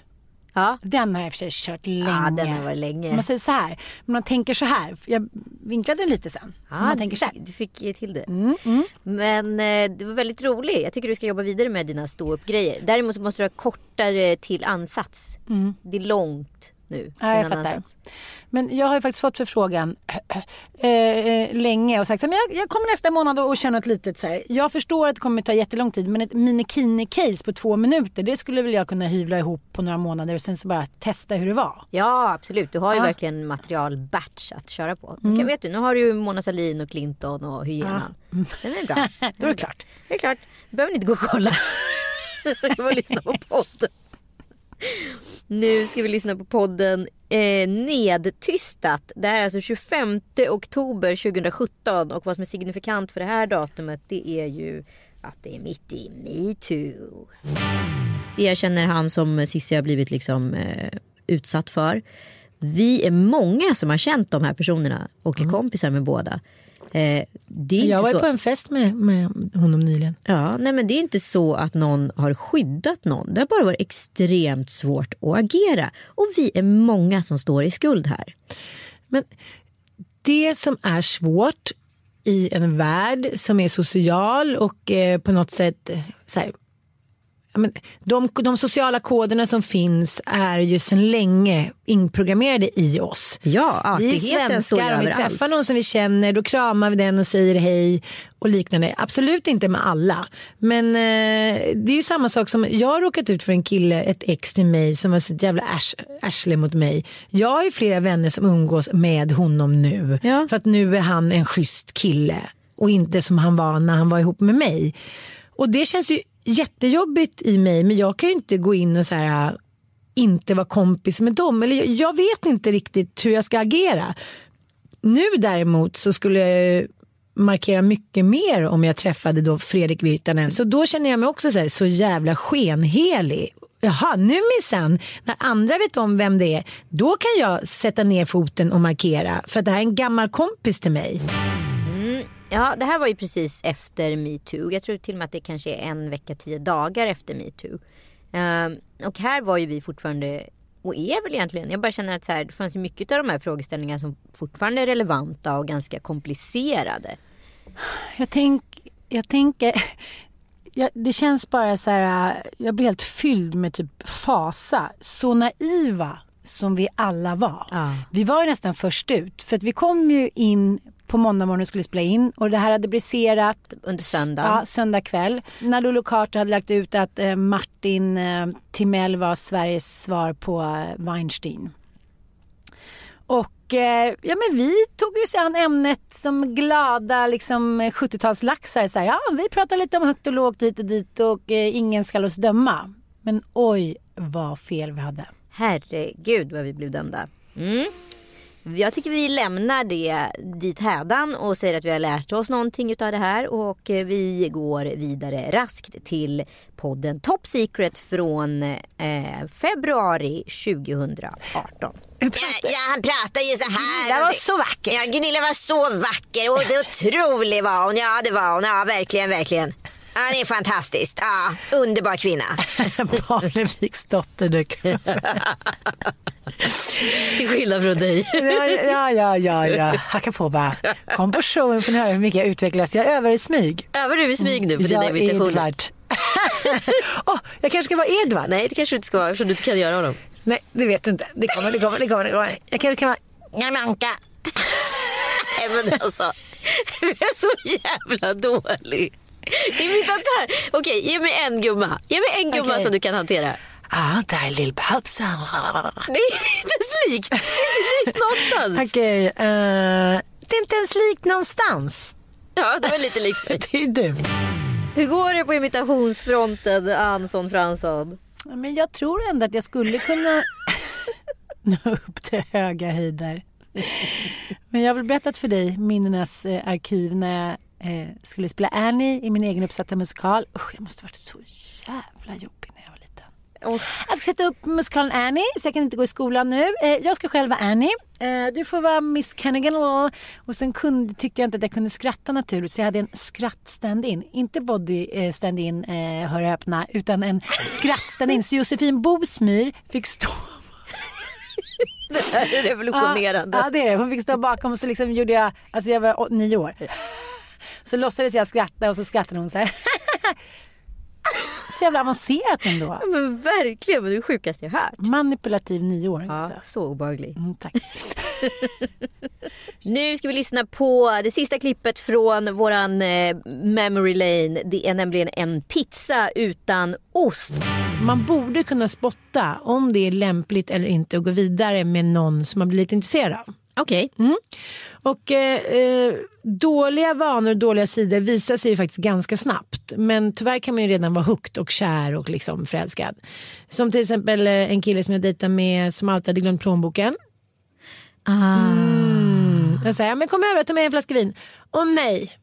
Ja. Den har jag i och för sig kört länge. Ja, den har varit länge. Man säger så här. Men man tänker så här. Jag vinklade den lite sen. Ja, man tänker så här. Du fick till det. Mm, Men eh, det var väldigt roligt. Jag tycker du ska jobba vidare med dina ståuppgrejer. Däremot så måste du ha kortare till ansats. Det är långt nu. Mm. Ja, jag fattar. Men jag har ju faktiskt fått förfrågan eh, eh, länge och sagt men jag, jag kommer nästa månad och känna ett litet så här. Jag förstår att det kommer ta jättelång tid men ett minikini-case på två minuter det skulle väl jag kunna hyvla ihop på några månader och sen så bara testa hur det var. Ja absolut. Du har ju Ja. verkligen material batch att köra på. Mm. Kan, vet du, nu har du ju Mona Sahlin och Clinton och hyenan. Den är bra. Då är det klart. Det är klart. Du behöver inte gå och kolla. Du får lyssna på podden. Nu ska vi lyssna på podden eh, Nedtystat. Det här är alltså 25 oktober 2017 och vad som är signifikant för det här datumet det är ju att det är mitt i metoo. Jag känner han som Cissi har blivit liksom eh, utsatt för. Vi är många som har känt de här personerna och är kompisar med båda. Eh, Jag var så... på en fest med, med honom nyligen. Ja, nej men det är inte så att någon har skyddat någon. Det har bara varit extremt svårt att agera. Och vi är många som står i skuld här. Men det som är svårt i en värld som är social och eh, på något sätt eh, så här, men de, de sociala koderna som finns är ju sedan länge inprogrammerade i oss. Ja, Vi artigheten ju svenskar, om vi överallt. träffar någon som vi känner då kramar vi den och säger hej och liknande. Absolut inte med alla. Men eh, det är ju samma sak som jag har råkat ut för en kille, ett ex till mig som var så jävla ärsle mot mig. Jag har ju flera vänner som umgås med honom nu. Ja. För att nu är han en schysst kille och inte som han var när han var ihop med mig. Och det känns ju jättejobbigt i mig men jag kan ju inte gå in och så här inte vara kompis med dem. Eller jag, jag vet inte riktigt hur jag ska agera. Nu däremot så skulle jag ju markera mycket mer om jag träffade då Fredrik Virtanen. Så då känner jag mig också så, här, så jävla skenhelig. Jaha, nu minsann, när andra vet om vem det är, då kan jag sätta ner foten och markera. För att det här är en gammal kompis till mig. Ja, det här var ju precis efter metoo. Jag tror till och med att det kanske är en vecka, tio dagar efter metoo. Ehm, och här var ju vi fortfarande, och är väl egentligen, jag bara känner att så här, det fanns ju mycket av de här frågeställningarna som fortfarande är relevanta och ganska komplicerade. Jag, tänk, jag tänker, jag, det känns bara så här, jag blir helt fylld med typ fasa. Så naiva som vi alla var. Ja. Vi var ju nästan först ut. För att vi kom ju in på måndag morgon skulle spela in och det här hade briserat Under söndagen. Ja, söndag kväll. När Lolo Carter hade lagt ut att eh, Martin eh, Timell var Sveriges svar på eh, Weinstein. Och eh, ja, men vi tog ju sig an ämnet som glada liksom, 70-talslaxar. Så här, ja, vi pratar lite om högt och lågt hit och dit och eh, ingen ska oss döma. Men oj vad fel vi hade. Herregud vad vi blev dömda. Mm. Jag tycker vi lämnar det dit hädan och säger att vi har lärt oss någonting utav det här och vi går vidare raskt till podden Top Secret från eh, februari 2018. Ja, ja, han pratar ju så här. Gunilla var så vacker. Ja, Gunilla var så vacker och det otrolig var hon. Ja, det var hon. Ja, verkligen, verkligen. Ja, det är fantastiskt. Ja, underbar kvinna. Barneviks dotter du. Till skillnad från dig. Ja, ja, ja, ja, ja. Hacka på bara. Kom på showen får ni höra hur mycket jag utvecklas. Jag övar i smyg. Övar du i smyg nu på dina Jag är invitationer? Edvard. Åh, jag kanske ska vara Edvard. Nej det kanske du inte ska vara eftersom du inte kan göra honom. Nej, det vet du inte. Det kommer, det kommer, det kommer. Det kommer. Jag kanske kan vara Jalanka. Nej men alltså. Du är så jävla dålig. Imitatör. Okej ge mig en gumma. Ge mig en gumma Okej. som du kan hantera. Ah, där är Lill-Babsan. Det är inte ens likt. Det är inte likt någonstans. Okej, eh, det är inte ens likt någonstans. Ja det var lite likt mig. Det är du. Hur går det på imitationsfronten Ansson Fransson? Ja, Men jag tror ändå att jag skulle kunna nå upp till höga höjder. Men jag har väl berättat för dig minnenas eh, arkiv när jag eh, skulle spela Annie i min egen uppsatta musikal. Usch, jag måste ha varit så jävla jobbig när jag var liten. Jag ska sätta upp musikalen Annie så jag kan inte gå i skolan nu. Eh, jag ska själv vara Annie. Eh, du får vara Miss Kennigan. Och, och sen kunde, tyckte jag inte att jag kunde skratta naturligt så jag hade en skratt-stand-in. Inte body eh, stand-in, eh, hör och öppna, utan en skratt-stand-in. Så Josefin Bosmyr fick stå Det här är revolutionerande. Ja, ja, det är det. Hon fick stå bakom och så liksom gjorde jag, alltså jag var nio år. Så låtsades jag skratta och så skrattade hon så här. Så jävla avancerat ändå. Men verkligen, men är det sjukaste jag hört. Manipulativ nioåring. Ja, Alltså. så obehaglig. Mm, tack. Nu ska vi lyssna på det sista klippet från våran eh, memory lane. Det är nämligen en pizza utan ost. Man borde kunna spotta om det är lämpligt eller inte att gå vidare med någon som man blir lite intresserad av. Okej. Och eh, eh, dåliga vanor och dåliga sidor visar sig ju faktiskt ganska snabbt. Men tyvärr kan man ju redan vara hooked och kär och liksom förälskad. Som till exempel eh, en kille som jag dejtade med som alltid hade glömt plånboken. Mm. Jag säger, men kom över och ta med en flaska vin. Och nej.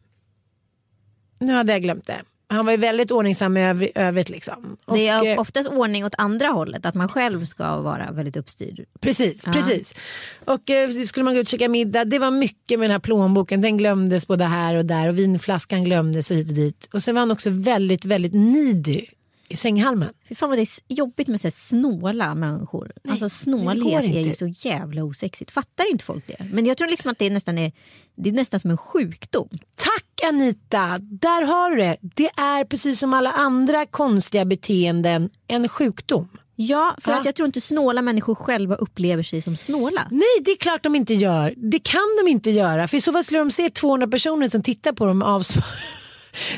Nu hade jag glömt det. Han var ju väldigt ordningsam i övr- övrigt liksom. Och, Det är eh, oftast ordning åt andra hållet, att man själv ska vara väldigt uppstyrd. Precis, Ja. precis. Och eh, skulle man gå ut och käka middag, det var mycket med den här plånboken. Den glömdes både här och där och vinflaskan glömdes och hit och dit. Och sen var han också väldigt, väldigt needy i sänghalmen. Fy fan vad det är jobbigt med så här snåla människor. alltså nej, snålhet det går är ju så jävla osexigt. Fattar inte folk det? Men jag tror liksom att det är nästan, är, det är nästan som en sjukdom. Tack Anita, där har du det. Det är precis som alla andra konstiga beteenden en sjukdom. Ja, för Ja. att jag tror inte snåla människor själva upplever sig som snåla. Nej, det är klart de inte gör. Det kan de inte göra. För i så fall skulle de se 200 personer som tittar på dem avsvar.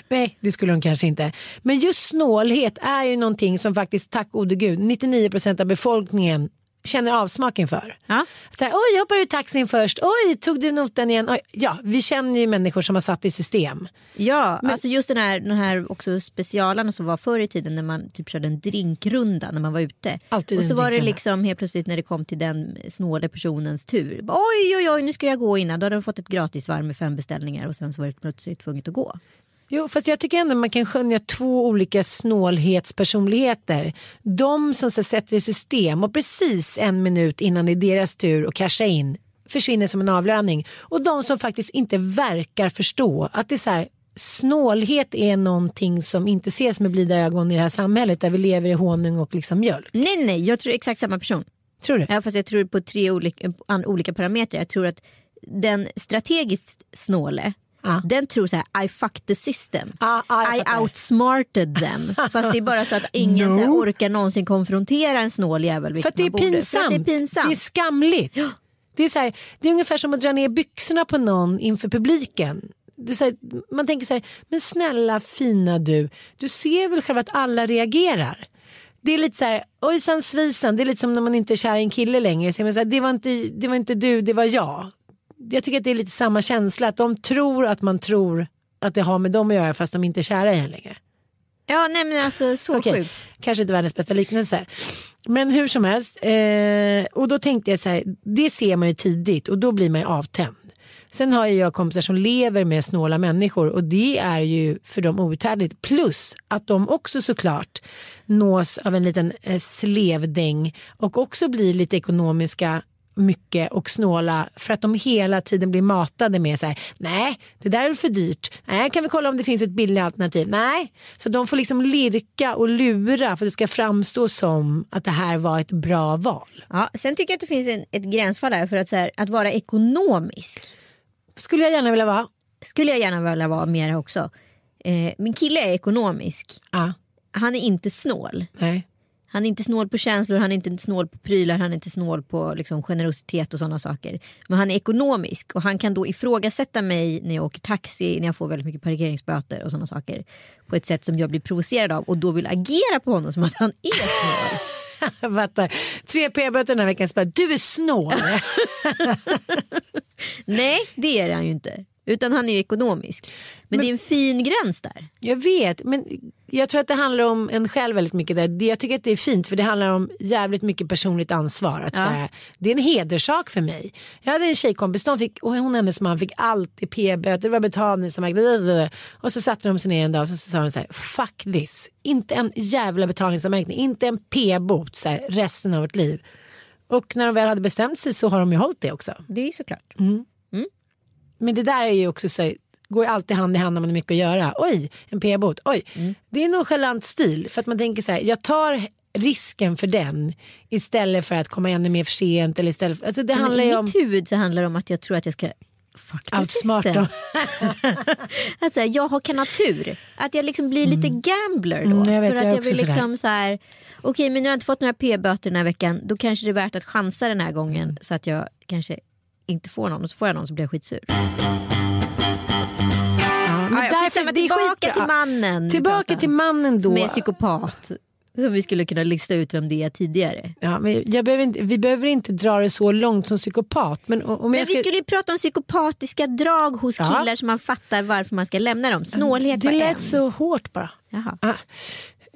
Nej, det skulle de kanske inte. Men just snålhet är ju någonting som faktiskt, tack gode gud, 99% av befolkningen känner avsmaken för. Ja. Så här, Oj, jag hoppade ur taxin först. Oj, tog du notan igen? Oj. Ja, vi känner ju människor som har satt i system. Ja, alltså just den här, den här också specialarna som var förr i tiden när man typ körde en drinkrunda när man var ute. Alltid och så var det liksom helt plötsligt när det kom till den snåle personens tur. Oj, oj, oj, nu ska jag gå innan. Då hade de fått ett gratisvarv med fem beställningar och sen så var det plötsligt tvunget att gå. Jo, fast jag tycker ändå man kan skönja två olika snålhetspersonligheter. De som så sätter i system och precis en minut innan det är deras tur att casha in försvinner som en avlöning. Och de som faktiskt inte verkar förstå att det är så här, snålhet är någonting som inte ses med blida ögon i det här samhället där vi lever i honung och liksom mjölk. Nej, nej, jag tror exakt samma person. Tror du? Ja, fast jag tror på tre olika, olika parametrar. Jag tror att den strategiskt snåle Ja. Den tror så här, I fucked the system. Ja, jag I outsmarted them. Fast det är bara så att ingen No. så här, orkar någonsin konfrontera en snål jävel. För att det är, borde. För pinsamt. att det är pinsamt. Det är skamligt. Det, är så här, det är ungefär som att dra ner byxorna på någon inför publiken. Det är så här, man tänker så här, men snälla fina du, du ser väl själv att alla reagerar. Det är lite så här, ojsan svisen, det är lite som när man inte är kär i en kille längre. Så man så här, det, var inte, det var inte du, det var jag. Jag tycker att det är lite samma känsla, att de tror att man tror att det har med dem att göra fast de inte är kära i en längre. Ja, nej men alltså så Okej, sjukt. Kanske inte världens bästa liknelse. Men hur som helst. Eh, och då tänkte jag så här, det ser man ju tidigt och då blir man ju avtänd. Sen har jag kompisar som lever med snåla människor och det är ju för dem outhärdligt. Plus att de också såklart nås av en liten eh, slevdäng och också blir lite ekonomiska mycket och snåla för att de hela tiden blir matade med så här, nej det där är för dyrt, nej kan vi kolla om det finns ett billigt alternativ, nej. Så de får liksom lirka och lura för att det ska framstå som att det här var ett bra val. Ja, sen tycker jag att det finns en, ett gränsfall här för att, så här, att vara ekonomisk. Skulle jag gärna vilja vara. Skulle jag gärna vilja vara mer också. Eh, min kille är ekonomisk. Ja, Han är inte snål. nej. Han är inte snål på känslor, han är inte snål på prylar, han är inte snål på liksom, generositet och sådana saker. Men han är ekonomisk och han kan då ifrågasätta mig när jag åker taxi, när jag får väldigt mycket parkeringsböter och sådana saker. På ett sätt som jag blir provocerad av och då vill agera på honom som att han är snål. Fattar. Tre p-böter den här veckan, du är snål. Nej, det är han ju inte. Utan han är ju ekonomisk. Men, det är en fin gräns där. Jag vet, men jag tror att det handlar om en själv väldigt mycket. Där. Det- Jag tycker att det är fint för det handlar om jävligt mycket personligt ansvar. Att Ja. här, det är en hederssak för mig. Jag hade en tjejkompis, de fick, och hon och hennes man fick alltid p-böter, det var betalningsanmärkning. Och så satte de sig ner en dag och så sa de så här, fuck this. Inte en jävla betalningsanmärkning, inte en p-bot så här, resten av vårt liv. Och när de väl hade bestämt sig så har de ju hållit det också. Det är ju såklart. Men det där är ju också så går ju alltid hand i hand när man har mycket att göra. Oj, en p-bot. Oj, det är en nonchalant stil för att man tänker så här, jag tar risken för den istället för att komma ännu mer för sent eller istället för, alltså det Men handlar I om mitt huvud så handlar det om att jag tror att jag ska the allt smart då. Att så här, jag har kan ha tur. Att jag liksom blir lite gambler då. Mm, jag vet, för att jag jag vill liksom så här. Okej men nu har jag inte fått några p-böter den här veckan. Då kanske det är värt att chansa den här gången. Så att jag kanske inte får någon. Och så får jag någon så blir jag skitsur. Ja, men ja, därför, det är tillbaka skitbra. till mannen. vi Tillbaka pratar till mannen då. Som är psykopat. Som vi skulle kunna lista ut vem det är tidigare. Ja, men jag behöver inte, vi behöver inte dra det så långt som psykopat. Men om Men jag vi ska, skulle ju prata om psykopatiska drag hos Ja. killar så man fattar varför man ska lämna dem. Snålhet det var en. lät så hårt bara. Jaha. Ah.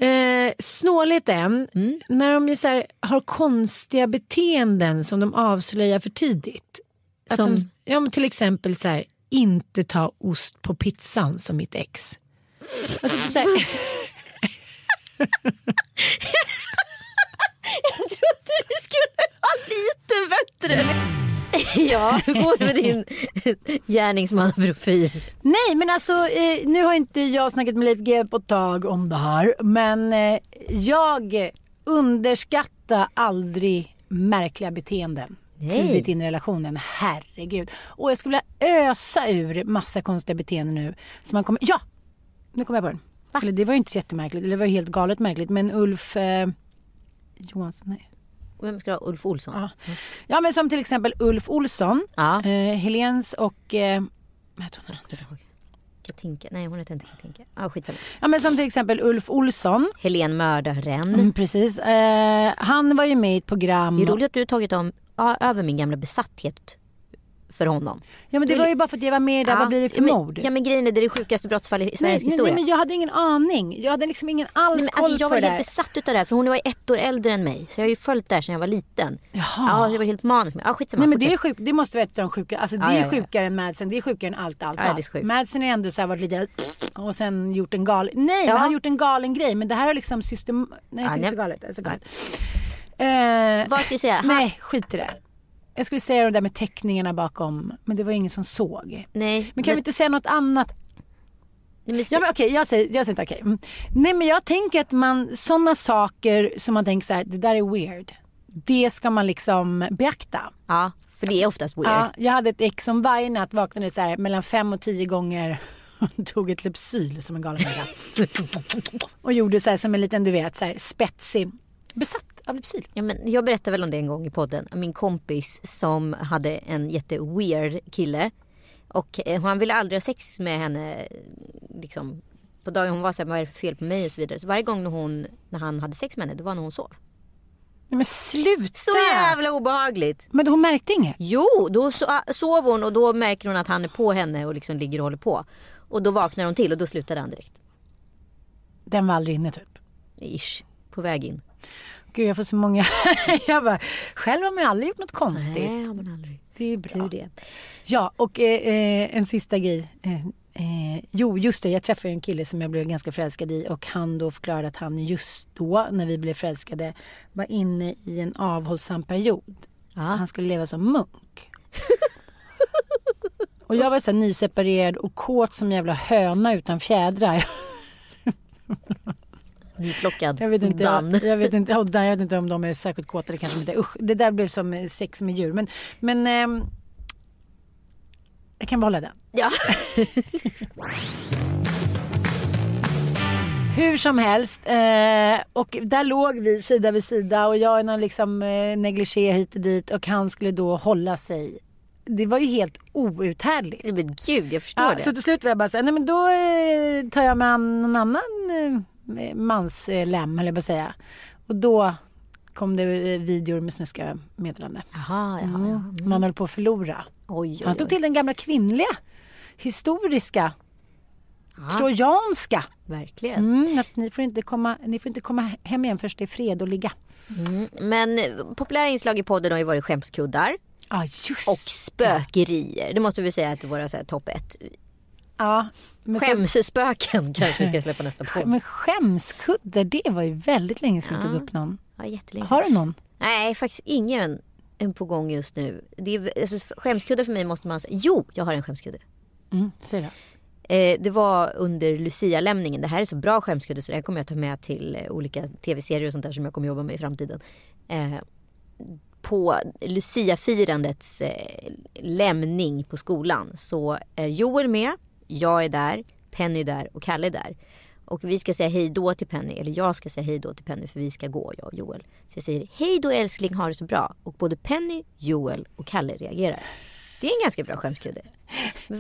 Eh, snålhet en, Mm. när de så här, har konstiga beteenden som de avslöjar för tidigt. Att Som? de, ja, men till exempel så här, inte ta ost på pizzan som mitt ex. Och så, här, Jag trodde du skulle ha lite bättre. Ja, hur går det med din gärningsmannaprofil? Nej men alltså eh, nu har inte jag snackat med Leif GW på ett tag om det här. Men eh, jag underskattar aldrig märkliga beteenden. Nej. Tidigt in i relationen. Herregud. Och jag skulle vilja ösa ur massa konstiga beteenden nu. Så man kommer, ja! Nu kommer jag på den. Eller det var ju inte så jättemärkligt. Eller det var ju helt galet märkligt. Men Ulf eh, Johansson, nej. Vem ska ha Ulf Olsson? Ja. ja men som till exempel Ulf Olsson. Ja. Eh, Helens och... Eh, hon? Kommer inte. Katinka? Nej hon heter inte Katinka. Ah, skitsamma. Ja men som till exempel Ulf Olsson. Helen Mördaren. Mm, precis. Eh, han var ju med i ett program. Det är roligt att du har tagit om, ja, över min gamla besatthet för honom. Ja men det var ju bara för att jag var med där. Vad blir det för ja, men, mord? Ja men grejen är det är det sjukaste brottsfall i Sveriges nej, historia. nej men jag hade ingen aning. Jag hade liksom ingen alls Nej, men koll alltså, jag på var det helt där. besatt utav det här för hon var ett år äldre än mig. Så jag har ju följt det här sedan jag var liten. Jaha. Ja, jag var helt manisk. Ja, skitsamma. Nej men det, är sjuk, det måste vara ett av de sjuka. Alltså det Ja, är ja, ja. sjukare än Madsen. Det är sjukare än allt, allt, Ja, allt. sjukt. Madsen har ändå så här varit lite och sen gjort en galen... Nej Ja. men han har gjort en galen grej. Men det här har liksom system... Nej jag Ja, tycker det är så galet. Det är så galet. Eh, Vad ska vi säga? Han- Nej skit i det. Jag skulle säga det där med teckningarna bakom. Men det var ingen som såg. Nej. Men kan vi inte säga något annat? Nej, men, Ja, men okej, jag säger, jag säger inte okej. Mm. Nej men jag tänker att man, sådana saker som man tänker så här, det där är weird. Det ska man liksom beakta. ja, för det är oftast weird. Ja, jag hade ett ex som varje natt vaknade så här mellan fem och tio gånger och tog ett Lypsyl som en galen människa. och gjorde så här som en liten, du vet, så här spetsig. Besatt av Lypsyl. Ja, men jag berättade väl om det en gång i podden. Min kompis som hade en jätte-weird kille. Och eh, han ville aldrig ha sex med henne. Liksom, på dagen hon var så här, vad är det för fel på mig och så vidare. Så varje gång när, hon, när han hade sex med henne, det var när hon sov. Nej men sluta! Så jävla obehagligt! Men hon märkte inget? Jo, då so- sov hon och då märker hon att han är på henne och liksom ligger och håller på. Och då vaknar hon till och då slutade han direkt. Den var aldrig inne typ. Ish, på väg in. Gud jag får så många. jag bara, själv har man aldrig gjort något konstigt. Nej, har man aldrig. Det är bra. Det. Ja, och eh, eh, en sista grej. Eh, eh, jo, just det. Jag träffade en kille som jag blev ganska förälskad i och han då förklarade att han just då, när vi blev förälskade, var inne i en avhållsam period. Ja. Han skulle leva som munk. och jag var så här nyseparerad och kåt som jävla höna utan fjädrar. Nyplockad. Jag vet inte, Dan. jag, jag vet inte, Dan, jag vet inte om de är särskilt kåta. Det kanske inte är. Usch, det där blev som eh, sex med djur. Men, men ehm, jag kan behålla den. Ja. Hur som helst. Eh, och där låg vi sida vid sida och jag i någon liksom eh, negligé hit och dit och han skulle då hålla sig. Det var ju helt outhärdligt. Men gud, jag förstår Ja, det. så till slut var jag bara såhär, nej men då eh, tar jag med någon annan eh, mans eh, lem, höll jag på att säga. Och då kom det eh, videor med snuskiga meddelanden. Jaha, jaha, Mm. ja. Man höll på att förlora. Oj, oj, Han tog oj. till den gamla kvinnliga, historiska, trojanska. Verkligen. Mm, att ni, får inte komma, ni får inte komma hem igen först det är fred och ligga. Men eh, populära inslag i podden har ju varit skämskuddar Ja, just och spökerier. Det måste vi säga att det är våra så här, topp ett. Ja, Skämsspöken kanske vi ska släppa nästa podd. men skämskudde, det var ju väldigt länge sedan vi tog upp någon. Ja, jättelänge. Har du någon? Nej, faktiskt ingen en på gång just nu. Det är, alltså, skämskuddar för mig måste man säga. Jo, jag har en skämskudde. Mm, säg det. Eh, det var under Lucia-lämningen. Det här är så bra skämskudde så det här kommer jag ta med till eh, olika tv-serier och sånt där som jag kommer jobba med i framtiden. Eh, på Lucia-firandets eh, lämning på skolan så är Joel med, jag är där, Penny är där och Kalle är där. Och vi ska säga hej då till Penny, eller jag ska säga hej då till Penny för vi ska gå, jag och Joel. Så jag säger hej då älskling, ha det så bra. Och både Penny, Joel och Kalle reagerar. Det är en ganska bra skämskudde.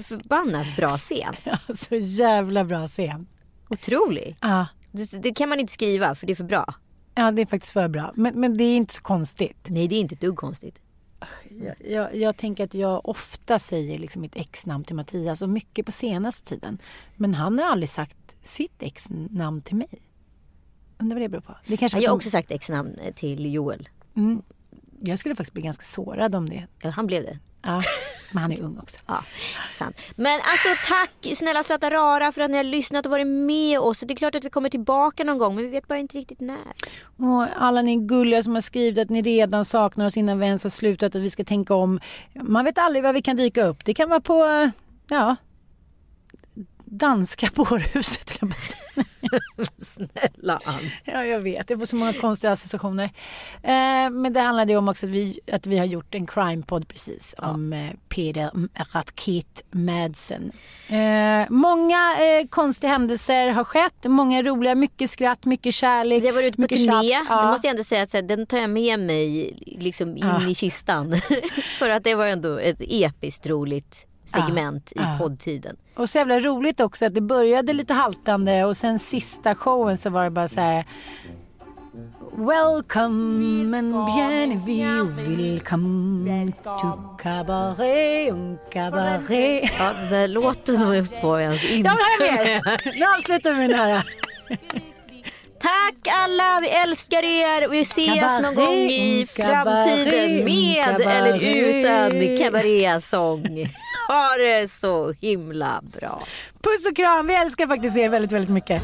Förbannat bra scen. Ja, så jävla bra scen. Otrolig. Ja, Det, det kan man inte skriva för det är för bra. ja det är faktiskt för bra. Men, men det är inte så konstigt. Nej det är inte ett dugg konstigt. Jag, jag, jag tänker att jag ofta säger liksom mitt exnamn till Mattias och mycket på senaste tiden. Men han har aldrig sagt sitt exnamn till mig. Undrar vad det beror på. Det kanske Jag har också sagt ex-namn till Joel. de, jag skulle faktiskt bli ganska sårad om det. Ja, han blev det. Ja. Men han är ung också. Ja, sant. Men alltså tack snälla söta rara för att ni har lyssnat och varit med oss. Det är klart att vi kommer tillbaka någon gång men vi vet bara inte riktigt när. Och alla ni gulliga som har skrivit att ni redan saknar oss innan vi ens har slutat, att vi ska tänka om. Man vet aldrig var vi kan dyka upp. Det kan vara på, eh, ja, danska bårhuset. jag. Snälla Ann. Ja, jag vet. Det får så många konstiga associationer. Eh, men det handlade ju om också att vi, att vi har gjort en crime-podd precis om eh, Peter Raket Madsen. Eh, många eh, konstiga händelser har skett. Många roliga, mycket skratt, mycket kärlek. Vi har varit ute på mycket turné. Ja. Det måste jag ändå säga att här, den tar jag med mig liksom in Ja. i kistan. för att det var ändå ett episkt roligt segment i Ja. poddtiden. Och så jävla roligt också att det började lite haltande och sen sista showen så var det bara så här Welcome and bienvenue, welcome to cabaret, un cabaret. Ja, den där låten var ju på ens inte. Ja men här är med. Nu avslutar vi med den här. Tack alla, vi älskar er. Vi ses Cabaret, någon gång i cabaret, framtiden med cabaret. eller utan kabarésång. Ha det så himla bra. Puss och kram, vi älskar faktiskt er väldigt, väldigt mycket.